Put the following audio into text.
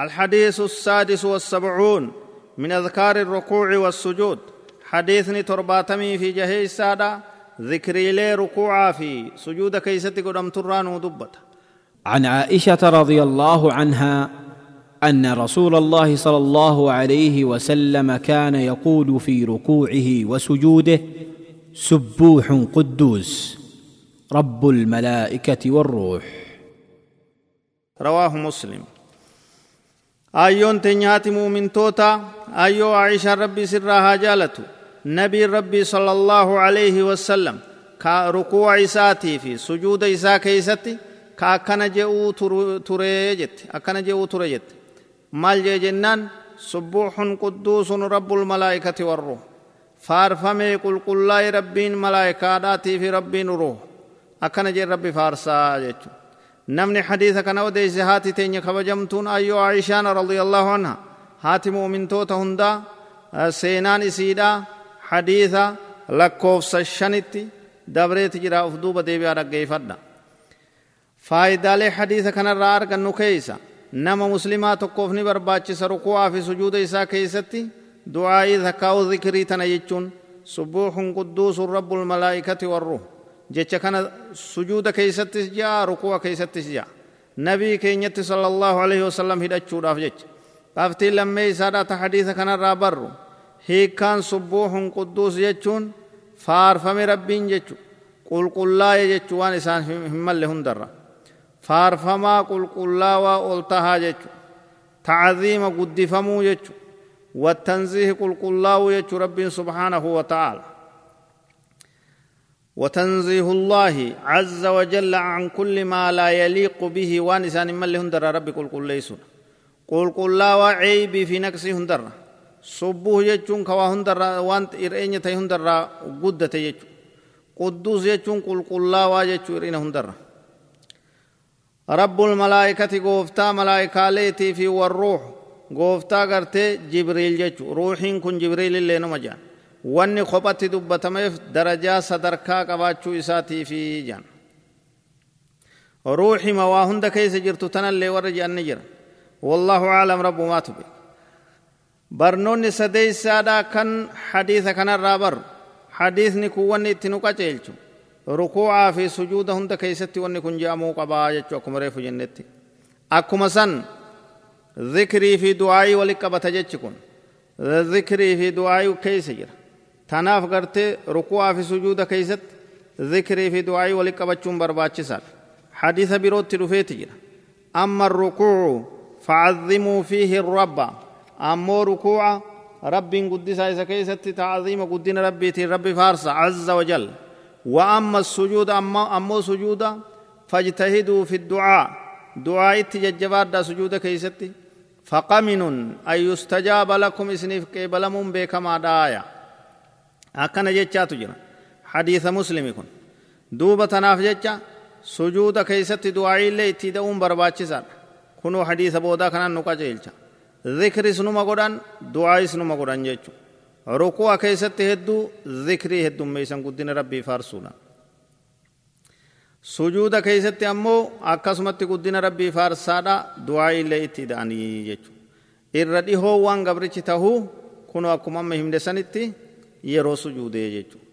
الحديث السادس والسبعون من أذكار الركوع والسجود. حديثني ترباتمي في جهي السادة ذكري لي ركوعا في سجود كيستي قدم تران ودبت. عن عائشة رضي الله عنها أن رسول الله صلى الله عليه وسلم كان يقول في ركوعه وسجوده سبوح قدوس رب الملائكة والروح. رواه مسلم. ayyoon teenyaati muumintoota ayyoo aayishaan rabbii sirraa haa jaalatu. Nabiin rabbii sala allaahu alayhi wasallam ka rukuu'a isaatii fi sujuuda isaa keeysatti ka akkana je'uu turee jette akkana je'uu ture jette. Maal jee jennaan? Subbuuxun qudduusun rabbul malaa'ikati warruh faarfamee qulqullaa'e rabbiin malaa'ikaadhaatii fi rabbiin uruh akkana jee rabbi faarsaa jechuudha namni hadiisa kana odeeyse haati teenya kabajamtuun ayyoo aishaan radiyallaahu anha haati mu'mintoota hundaa seenaan isiidhaa hadiisa lakkoofsa shanitti dabreeti jira uf duuba deebi'aa dhaggeeffadha faayidaalee hadiisa kanarraa argannu keeysa nama muslimaa tokkoof ni barbaachisa ruku'aa fi sujuuda isaa keessatti du'aa'ii zakkaa'u zikrii tana jechuun subuuxun qudduusun rabbul malaa'ikati warruh jecha kana sujuuda keessattis ja'a ruku'a keessattis ja'a nabii keenyatti sallallahu alaihi wasallam hidhachuudhaaf jecha qabtiin lammee isaadhaa ta hadiisa kanarraa barru hiikkaan subuuxun qudduus jechuun faarfame rabbiin jechu qulqullaa'e jechuu waan isaan hin malle hundarra faarfamaa qulqullaawaa ol tahaa jechu tacziima guddifamuu jechu قل قل الله يجو رب سبحانه وتعالى وتنزيه الله عز وجل عن كل ما لا يليق به وانسان من لهندر ربي قل قل ليسون قل قل لا وعيب في نقصه هندر. صبوه يجون كوا هندر. وانت إرئين يتي هندر. قدة يجو قدوس يجون قل قل لا واججو إرئين هندر. رب الملائكة قوفتا ملائكة ليتي في والروح. قوفتا قرتي جبريل جيتشو روحين كن جبريل اللي نمجان. واني خبت دبتميف درجة صدركا قباتشو إساتي في جان روحي مواهند كيس جرتو تنا اللي ورجع النجر والله أعلم رب ما تبي برنون سدي سادا كان حديث كان الرابر حديث نكواني تنوكا جيلشو rukuucaa fi sujuuda hunda keeysatti wanni kun je'amuu qabaa jechuu akkuma reefu jennetti akkuma san zikrii fi du'aayii walit qabata jechi kun zikrii fi du'aayii keeysa jira tanaaf gartee rukuucaa fi sujuuda keeysatti zikrii fi du'aayii walit qabachuun barbaachisaadha hadiisa birootti dhufeeti jira amma rukuucu facazimuu fiihi rabba ammoo rukuuca rabbiin guddisaa isa keeysatti tacziima guddina rabbiitiin rabbi faarsa azza wajalla وأما السجود أما أما سجود فاجتهدوا في الدعاء دعاء تججبار سجود كيستي فقمن أن يستجاب لكم إسنف قبلم بكما دايا جتشات جرا حديث مسلم يكون. دوبة تناف جتشا سجود كيستي دعاء اللي تدعون برباچسان كنو حديث بودا كان نقا جيلچا ذكر سنما قدان دعاء سنما قدان جتشو ركوع كيست هدو ذكري هدو ميسان قدين ربي فارسونا. سجود كيست أمو أكسمت قدين ربي فارسادا دعاء اللي اتداني جيچو irra dhihoo waan gabrichi tahuu kunoo akkuma amma himde yeroo sujuudee jechuudha